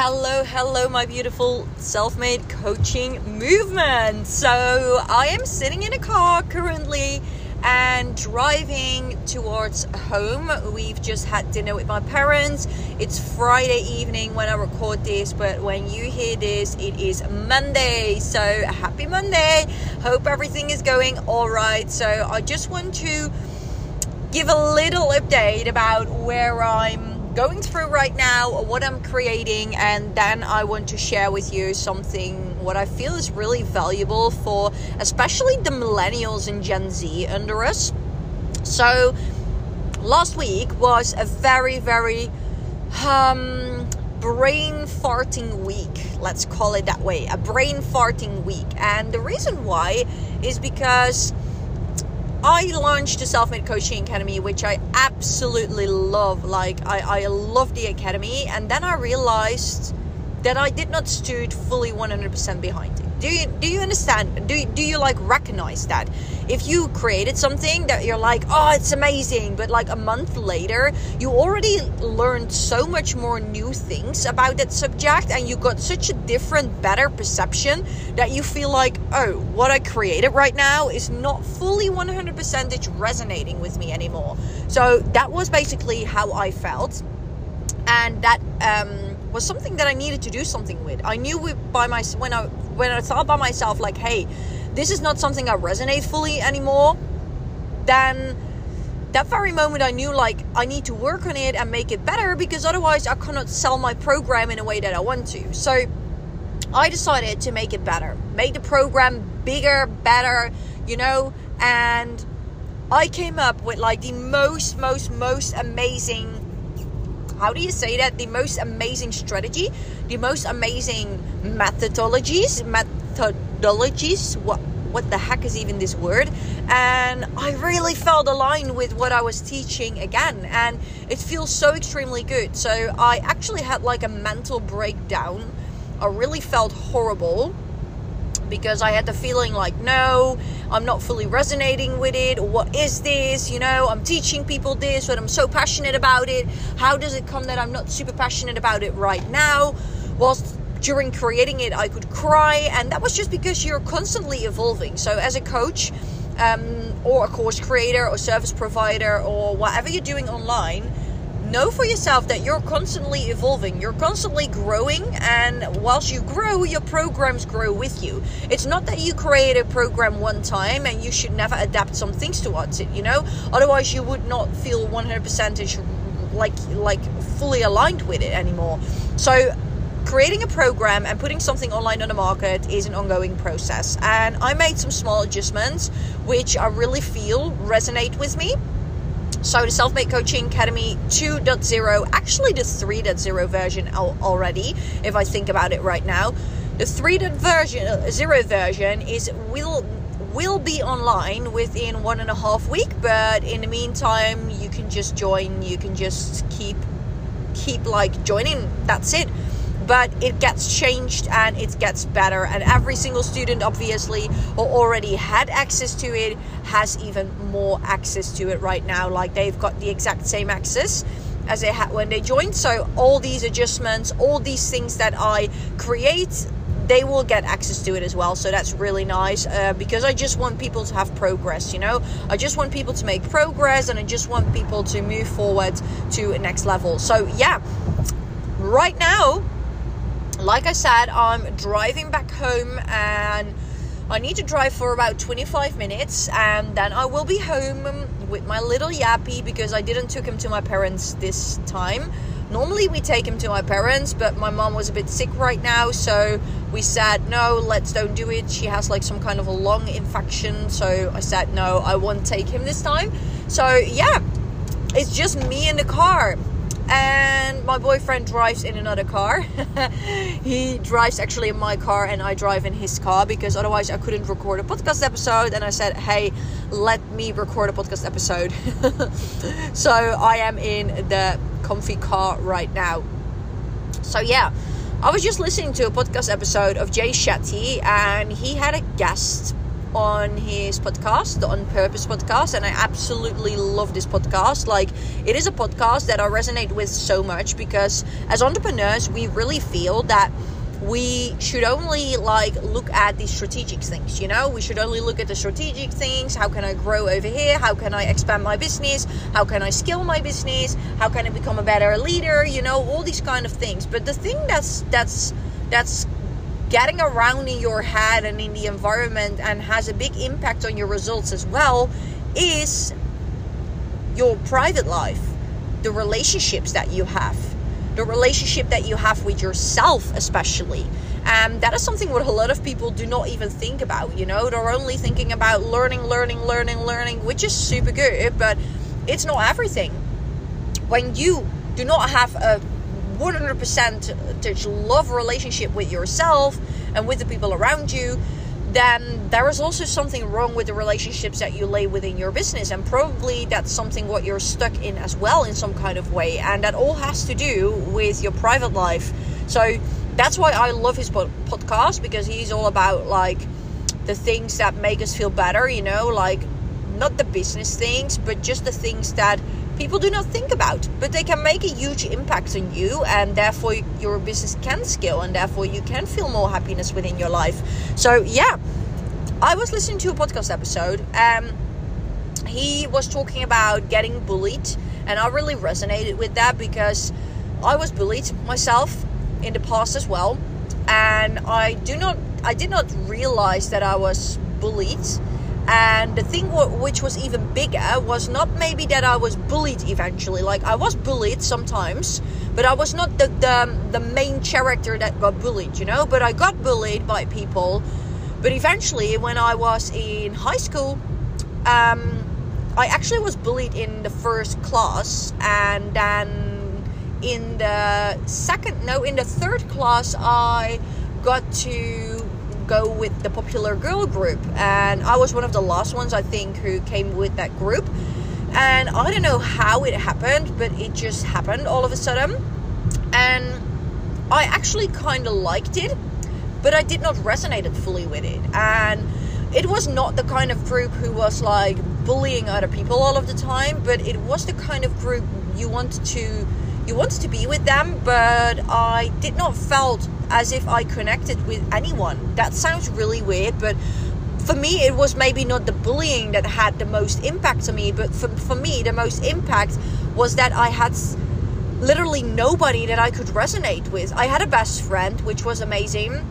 Hello, hello, my beautiful self made coaching movement. So, I am sitting in a car currently and driving towards home. We've just had dinner with my parents. It's Friday evening when I record this, but when you hear this, it is Monday. So, happy Monday. Hope everything is going all right. So, I just want to give a little update about where I'm going through right now, what I'm creating, and then I want to share with you something what I feel is really valuable for especially the millennials and Gen Z under us. So, last week was a very, very um, brain farting week. Let's call it that way a brain farting week. And the reason why is because I launched the Self Made Coaching Academy, which I absolutely love. Like, I, I love the academy. And then I realized that I did not stood fully 100% behind it. Do you do you understand? Do do you like recognize that? If you created something that you're like, "Oh, it's amazing," but like a month later, you already learned so much more new things about that subject and you got such a different better perception that you feel like, "Oh, what I created right now is not fully 100% it's resonating with me anymore." So, that was basically how I felt. And that um was something that I needed to do something with. I knew by my when I when I thought by myself like, hey, this is not something I resonate fully anymore. Then that very moment I knew like I need to work on it and make it better because otherwise I cannot sell my program in a way that I want to. So I decided to make it better, make the program bigger, better, you know, and I came up with like the most, most, most amazing how do you say that? The most amazing strategy, the most amazing methodologies, methodologies. What what the heck is even this word? And I really felt aligned with what I was teaching again, and it feels so extremely good. So I actually had like a mental breakdown. I really felt horrible because I had the feeling like, no, I'm not fully resonating with it. What is this? You know, I'm teaching people this, but I'm so passionate about it. How does it come that I'm not super passionate about it right now? Whilst during creating it, I could cry, and that was just because you're constantly evolving. So, as a coach, um, or a course creator, or service provider, or whatever you're doing online, know for yourself that you're constantly evolving, you're constantly growing, and whilst you grow, your programs grow with you. It's not that you create a program one time and you should never adapt some things towards it, you know? Otherwise, you would not feel 100% like like fully aligned with it anymore. So, creating a program and putting something online on the market is an ongoing process. And I made some small adjustments which I really feel resonate with me so the Self Made Coaching Academy 2.0, actually the 3.0 version already, if I think about it right now. The 3.0 version, zero version is will will be online within one and a half week, but in the meantime, you can just join. You can just keep keep like joining. That's it but it gets changed and it gets better. And every single student obviously or already had access to it has even more access to it right now. Like they've got the exact same access as they had when they joined. So all these adjustments all these things that i create they will get access to it as well. So that's really nice uh, because i just want people to have progress you know? I just want people to make progress and i just want people to move forward to next level. So yeah right now like I said, I'm driving back home and I need to drive for about 25 minutes and then I will be home with my little yappy because I didn't took him to my parents this time. Normally we take him to my parents, but my mom was a bit sick right now, so we said no, let's don't do it. She has like some kind of a lung infection, so I said no, I won't take him this time. So yeah, it's just me in the car and my boyfriend drives in another car. he drives actually in my car, and I drive in his car because otherwise I couldn't record a podcast episode. And I said, Hey, let me record a podcast episode. so I am in the comfy car right now. So, yeah, I was just listening to a podcast episode of Jay Shetty, and he had a guest on his podcast, the On Purpose podcast, and I absolutely love this podcast. Like, it is a podcast that I resonate with so much because as entrepreneurs, we really feel that we should only like look at the strategic things you know? We should only look at the strategic things. How can i grow over here? How can i expand my business? How can i scale my business? How can i become a better leader? You know all these kind of things. But the thing that's that's that's getting around in your head and in the environment and has a big impact on your results as well is your private life the relationships that you have the relationship that you have with yourself, especially. Um, that is something what a lot of people do not even think about. You know, they're only thinking about learning, learning, learning, learning, which is super good, but it's not everything. When you do not have a 100% love relationship with yourself and with the people around you, then there is also something wrong with the relationships that you lay within your business. And probably that's something what you're stuck in as well in some kind of way. And that all has to do with your private life. So that's why i love his podcast because he's all about like the things that make us feel better you know like not the business things but just the things that people do not think about, but they can make a huge impact on you, and therefore your business can scale, and therefore you can feel more happiness within your life. So, yeah, I was listening to a podcast episode. Um, he was talking about getting bullied, and I really resonated with that because I was bullied myself in the past as well, and I do not, I did not realize that I was bullied and the thing w- which was even bigger was not maybe that I was bullied eventually. Like I was bullied sometimes, but I was not the, the, the main character that got bullied, you know. But I got bullied by people. But eventually, when I was in high school, um, I actually was bullied in the first class, and then in the second, no, in the third class, I got to go with the popular girl group and i was one of the last ones i think who came with that group. And i don't know how it happened but it just happened all of a sudden. And i actually kind of liked it but i did not resonate fully with it. And it was not the kind of group who was like bullying other people all of the time but it was the kind of group you wanted to you wanted to be with them but i did not felt as if I connected with anyone. That sounds really weird, but for me, it was maybe not the bullying that had the most impact on me, but for, for me, the most impact was that I had literally nobody that I could resonate with. I had a best friend, which was amazing,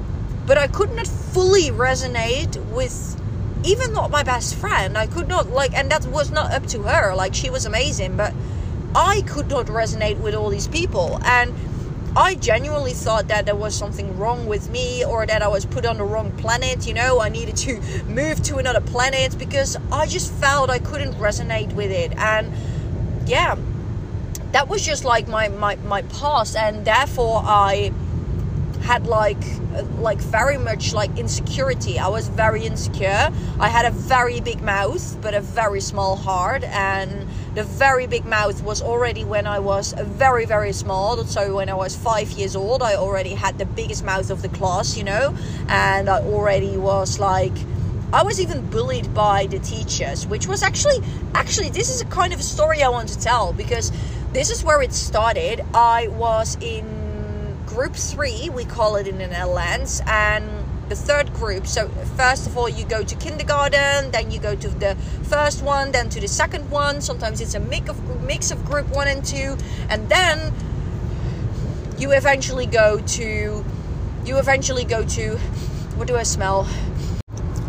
but I could not fully resonate with even not my best friend. I could not, like, and that was not up to her. Like, she was amazing, but I could not resonate with all these people. And I genuinely thought that there was something wrong with me or that I was put on the wrong planet. You know, I needed to move to another planet because I just felt I couldn't resonate with it. And yeah, that was just like my, my, my past. And therefore, I had like like very much like insecurity. I was very insecure. I had a very big mouth, but a very small heart, and the very big mouth was already when I was very very small. So when I was five years old, I already had the biggest mouth of the class, you know, and I already was like. I was even bullied by the teachers, which was actually actually this is a kind of a story I want to tell because this is where it started. I was in group three, we call it in the Netherlands, and the third group. So, first of all, you go to kindergarten, then you go to the first one, then to the second one. Sometimes it's a mix of, mix of group one and two, and then you eventually go to you eventually go to what do I smell?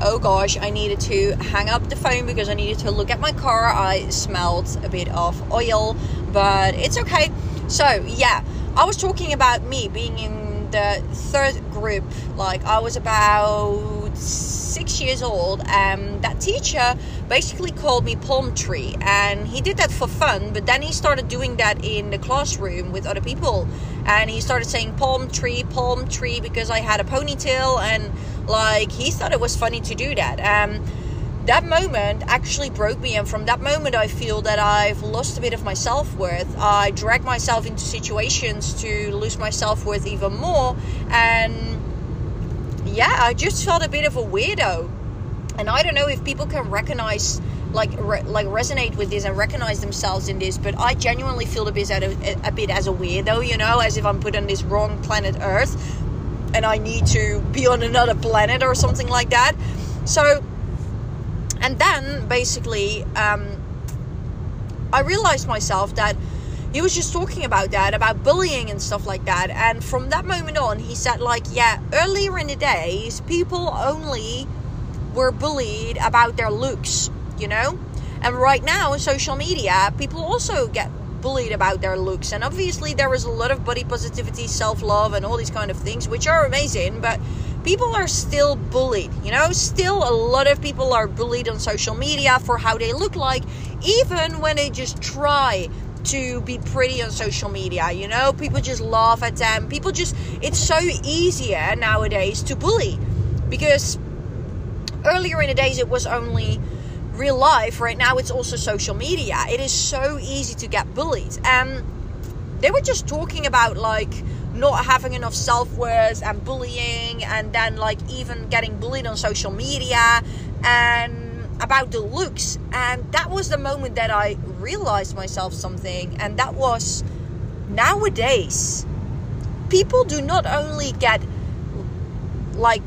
Oh gosh, I needed to hang up the phone because I needed to look at my car. I smelled a bit of oil, but it's okay. So, yeah, I was talking about me being in the third group. Like I was about six years old, and that teacher basically called me palm tree, and he did that for fun. But then he started doing that in the classroom with other people, and he started saying palm tree, palm tree because I had a ponytail, and like he thought it was funny to do that. Um, that moment actually broke me and from that moment i feel that i've lost a bit of my self-worth. I drag myself into situations to lose my self-worth even more and yeah i just felt a bit of a weirdo. And I don't know if people can recognize like re- like resonate with this and recognize themselves in this but I genuinely feel a bit, a, a bit as a weirdo you know as if I'm put on this wrong planet earth and I need to be on another planet or something like that. So and then basically um, I realized myself that he was just talking about that about bullying and stuff like that and from that moment on he said like yeah earlier in the days people only were bullied about their looks, you know? And right now in social media, people also get bullied about their looks. And obviously, there is a lot of body positivity, self love, and all these kind of things, which are amazing, but people are still bullied, you know? Still, a lot of people are bullied on social media for how they look like, even when they just try to be pretty on social media, you know? People just laugh at them. People just, it's so easier nowadays to bully because earlier in the days it was only real life right now it's also social media it is so easy to get bullied and they were just talking about like not having enough self-worth and bullying and then like even getting bullied on social media and about the looks and that was the moment that i realized myself something and that was nowadays people do not only get like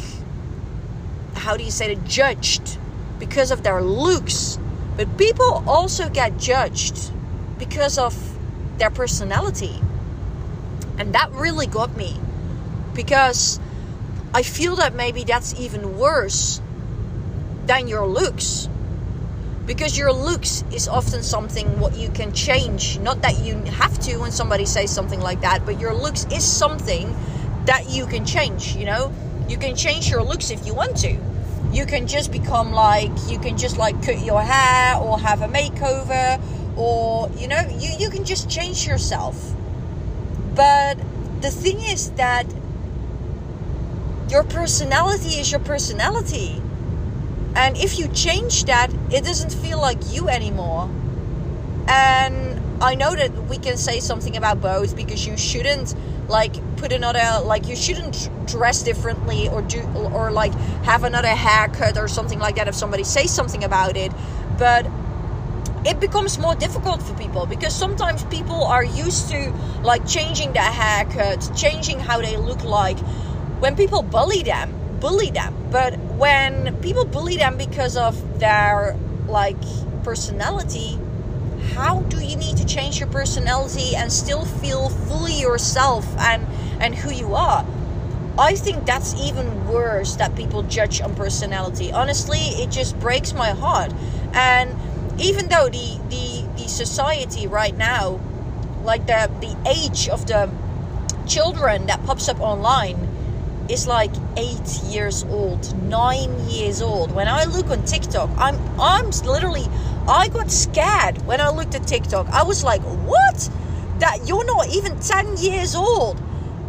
how do you say it, judged because of their looks, but people also get judged because of their personality. And that really got me because I feel that maybe that's even worse than your looks. Because your looks is often something what you can change. Not that you have to when somebody says something like that, but your looks is something that you can change, you know? You can change your looks if you want to you can just become like you can just like cut your hair or have a makeover or you know you, you can just change yourself but the thing is that your personality is your personality. And if you change that it doesn't feel like you anymore. And i know that we can say something about both because you shouldn't like put another like you shouldn't dress differently or do or like have another haircut or something like that if somebody says something about it. But it becomes more difficult for people because sometimes people are used to like changing their haircut changing how they look like. When people bully them bully them. But when people bully them because of their like personality how do you need to change your personality and still feel fully yourself and and who you are? I think that's even worse that people judge on personality. Honestly it just breaks my heart. And even though the the the society right now like the the age of the children that pops up online is like eight years old, nine years old. When I look on TikTok, I'm I'm literally I got scared when I looked at TikTok. I was like, what? That you're not even 10 years old.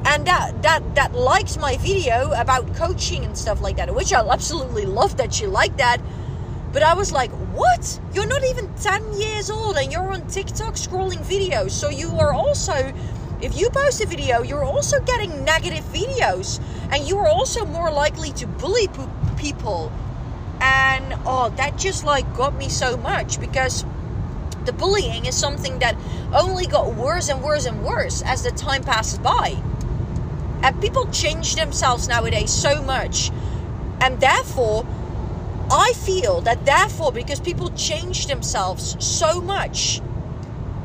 And that that that likes my video about coaching and stuff like that, which I absolutely love that she liked that. But I was like, what? You're not even 10 years old and you're on TikTok scrolling videos. So you are also if you post a video, you're also getting negative videos and you are also more likely to bully people. And oh, that just like got me so much because the bullying is something that only got worse and worse and worse as the time passes by. And people change themselves nowadays so much. And therefore, I feel that therefore, because people change themselves so much,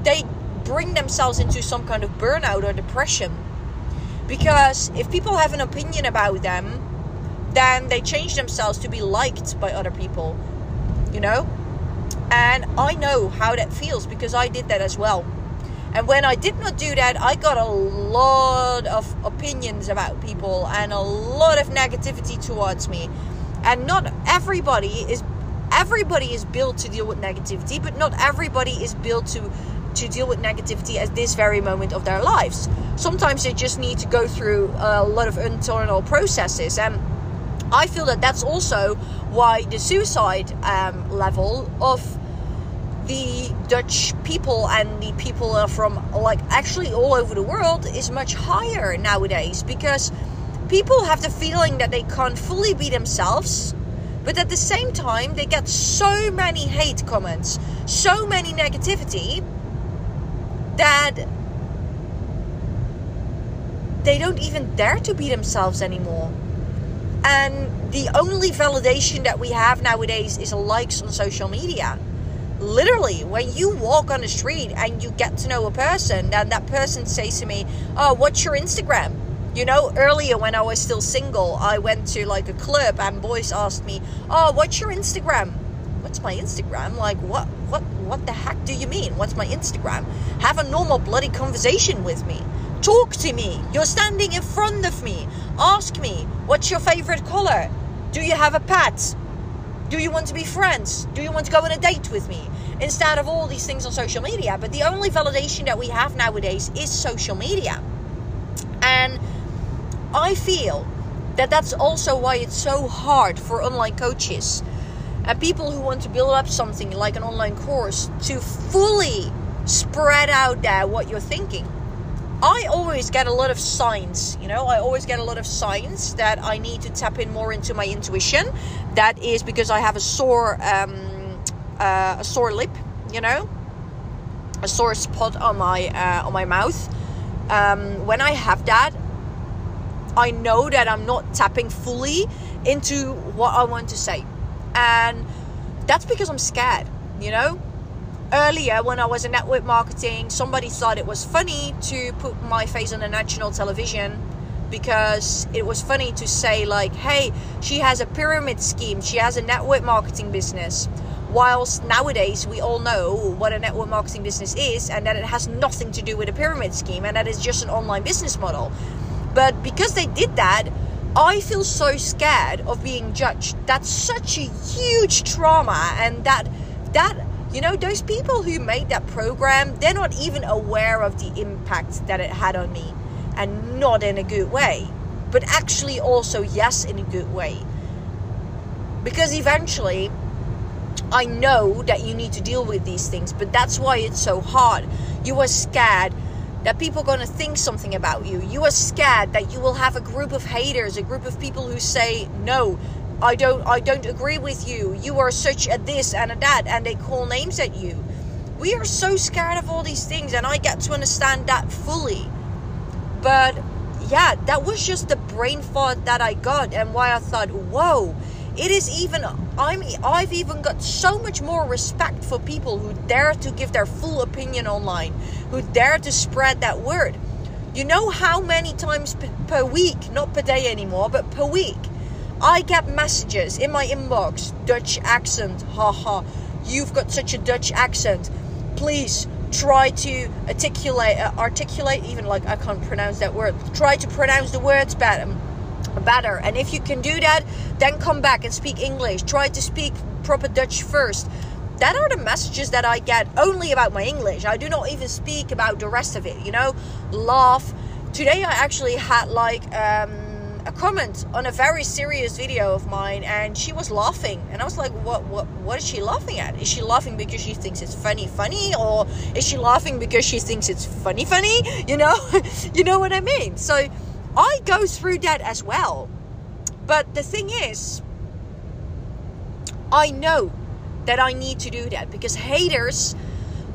they bring themselves into some kind of burnout or depression. Because if people have an opinion about them, then they change themselves to be liked by other people, you know? And I know how that feels because I did that as well. And when I did not do that, I got a lot of opinions about people and a lot of negativity towards me. And not everybody is everybody is built to deal with negativity, but not everybody is built to to deal with negativity at this very moment of their lives. Sometimes they just need to go through a lot of internal processes. And I feel that that's also why the suicide um, level of the Dutch people and the people from like actually all over the world is much higher nowadays because people have the feeling that they can't fully be themselves But at the same time, they get so many hate comments, so many negativity that they don't even dare to be themselves anymore. And the only validation that we have nowadays is likes on social media. Literally, when you walk on the street and you get to know a person, and that person says to me, Oh, what's your Instagram? You know, earlier when I was still single, I went to like a club and boys asked me, Oh, what's your Instagram? What's my Instagram? Like, what, what, what the heck do you mean? What's my Instagram? Have a normal bloody conversation with me. Talk to me. You're standing in front of me. Ask me, what's your favorite color? Do you have a pet? Do you want to be friends? Do you want to go on a date with me? Instead of all these things on social media. But the only validation that we have nowadays is social media. And I feel that that's also why it's so hard for online coaches and people who want to build up something like an online course to fully spread out there what you're thinking. I always get a lot of signs, you know, I always get a lot of signs that I need to tap in more into my intuition. That is because I have a sore, um, uh, a sore lip, you know, a sore spot on my uh, on my mouth. Um, when I have that, I know that I'm not tapping fully into what I want to say, and that's because I'm scared, you know earlier when I was in network marketing, somebody thought it was funny to put my face on a national television because it was funny to say like, "Hey, she has a pyramid scheme. She has a network marketing business." Whilst nowadays we all know what a network marketing business is and that it has nothing to do with a pyramid scheme and that it's just an online business model. But because they did that, I feel so scared of being judged. That's such a huge trauma and that that you know, those people who made that program, they're not even aware of the impact that it had on me. And not in a good way, but actually also, yes, in a good way. Because eventually, I know that you need to deal with these things, but that's why it's so hard. You are scared that people are going to think something about you. You are scared that you will have a group of haters, a group of people who say, no, I don't I don't agree with you. You are such a this and a that and they call names at you. We are so scared of all these things and I get to understand that fully. But yeah, that was just the brain thought that I got and why I thought, "Whoa, it is even I'm I've even got so much more respect for people who dare to give their full opinion online, who dare to spread that word. You know how many times per week, not per day anymore, but per week, I get messages in my inbox Dutch accent, haha. You've got such a Dutch accent. Please try to articulate, uh, articulate, even like I can't pronounce that word. Try to pronounce the words better. Better, and if you can do that, then come back and speak English. Try to speak proper Dutch first. That are the messages that I get only about my English. I do not even speak about the rest of it, you know? Laugh. Today I actually had like um, a comment on a very serious video of mine and she was laughing and i was like what what what is she laughing at is she laughing because she thinks it's funny funny or is she laughing because she thinks it's funny funny you know you know what i mean so i go through that as well. But the thing is i know that i need to do that because haters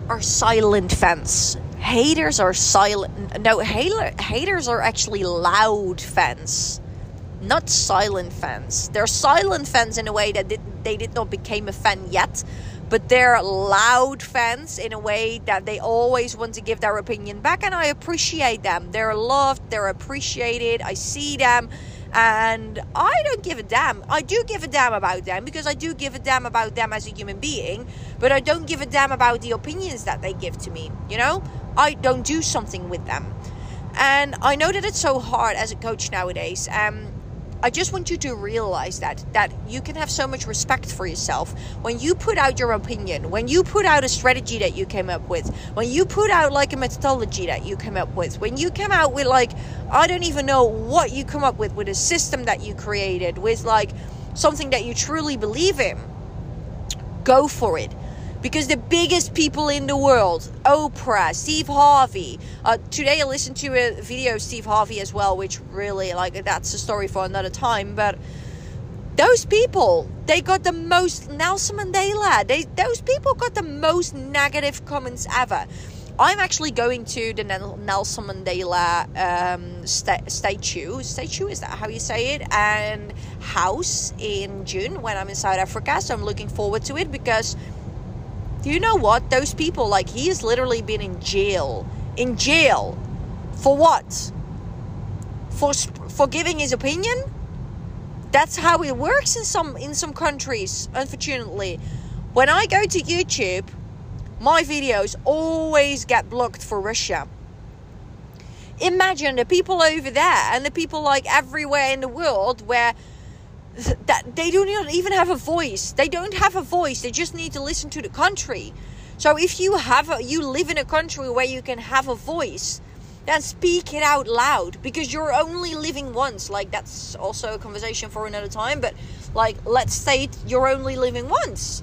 are silent fans. Haters are silent no haters are actually loud fans not silent fans. They're silent fans in a way that they did not become a fan yet, but they're loud fans in a way that they always want to give their opinion back, and I appreciate them. They're loved, they're appreciated. I see them. And I don't give a damn. I do give a damn about them because I do give a damn about them as a human being, but I don't give a damn about the opinions that they give to me. You know, I don't do something with them. And I know that it's so hard as a coach nowadays. Um, I just want you to realize that that you can have so much respect for yourself when you put out your opinion, when you put out a strategy that you came up with, when you put out like a methodology that you came up with, when you come out with like I don't even know what you come up with with a system that you created with like something that you truly believe in. Go for it because the biggest people in the world oprah steve harvey uh, today i listened to a video of steve harvey as well which really like that's a story for another time but those people they got the most Nelson Mandela. They those people got the most negative comments ever. I'm actually going to the Nelson Mandela um, st- statue. Statue is that how you say it? And house in June when I'm in South Africa. So I'm looking forward to it because you know what? Those people like he has literally been in jail. In jail for what? For for giving his opinion? That's how it works in some in some countries. Unfortunately, when I go to YouTube my videos always get blocked for Russia. Imagine the people over there and the people like everywhere in the world where that they do not even have a voice. They don't have a voice. They just need to listen to the country. So if you have a, you live in a country where you can have a voice, then speak it out loud because you're only living once. Like that's also a conversation for another time, but like let's say you're only living once.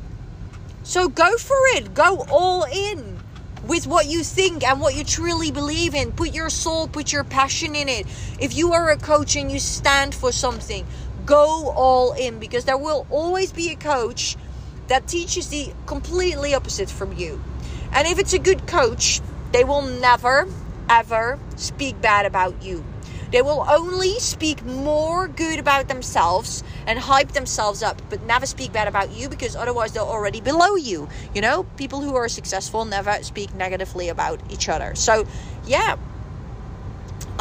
So go for it. Go all in with what you think and what you truly believe in. Put your soul, put your passion in it. If you are a coach and you stand for something, go all in because there will always be a coach that teaches the completely opposite from you. And if it's a good coach, they will never, ever speak bad about you. They will only speak more good about themselves and hype themselves up, but never speak bad about you because otherwise they're already below you. You know, people who are successful never speak negatively about each other. So, yeah.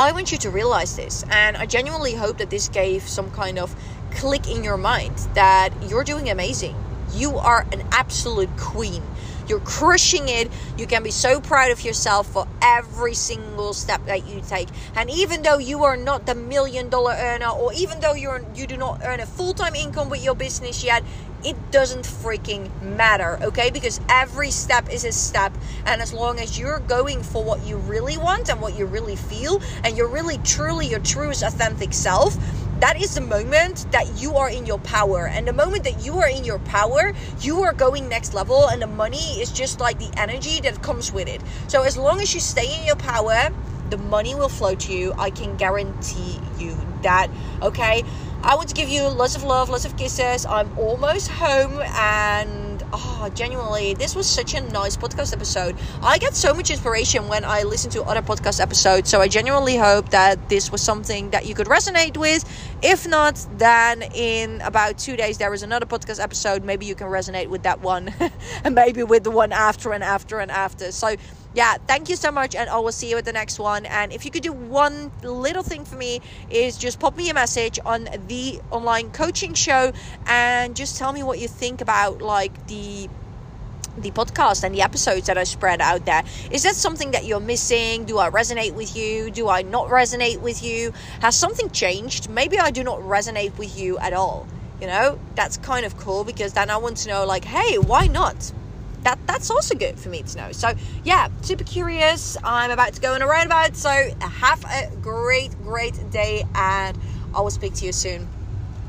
I want you to realize this, and I genuinely hope that this gave some kind of click in your mind that you're doing amazing. You are an absolute queen. You're crushing it. You can be so proud of yourself for every single step that you take. And even though you are not the million dollar earner, or even though you're you do not earn a full time income with your business yet, it doesn't freaking matter, okay? Because every step is a step, and as long as you're going for what you really want and what you really feel, and you're really truly your truest authentic self, that is the moment that you are in your power. And the moment that you are in your power, you are going next level, and the money is just like the energy that comes with it. So, as long as you stay in your power, the money will flow to you. I can guarantee you that. Okay. I want to give you lots of love, lots of kisses. I'm almost home and oh, genuinely, this was such a nice podcast episode. I get so much inspiration when I listen to other podcast episodes. So I genuinely hope that this was something that you could resonate with. If not, then in about two days, there is another podcast episode. Maybe you can resonate with that one and maybe with the one after and after and after. So yeah, thank you so much, and I will see you at the next one. And if you could do one little thing for me, is just pop me a message on the online coaching show and just tell me what you think about like the the podcast and the episodes that I spread out there. Is that something that you're missing? Do I resonate with you? Do I not resonate with you? Has something changed? Maybe I do not resonate with you at all. You know, that's kind of cool because then I want to know, like, hey, why not? That that's also good for me to know. So yeah, super curious. I'm about to go on a roundabout. So have a great, great day, and I will speak to you soon.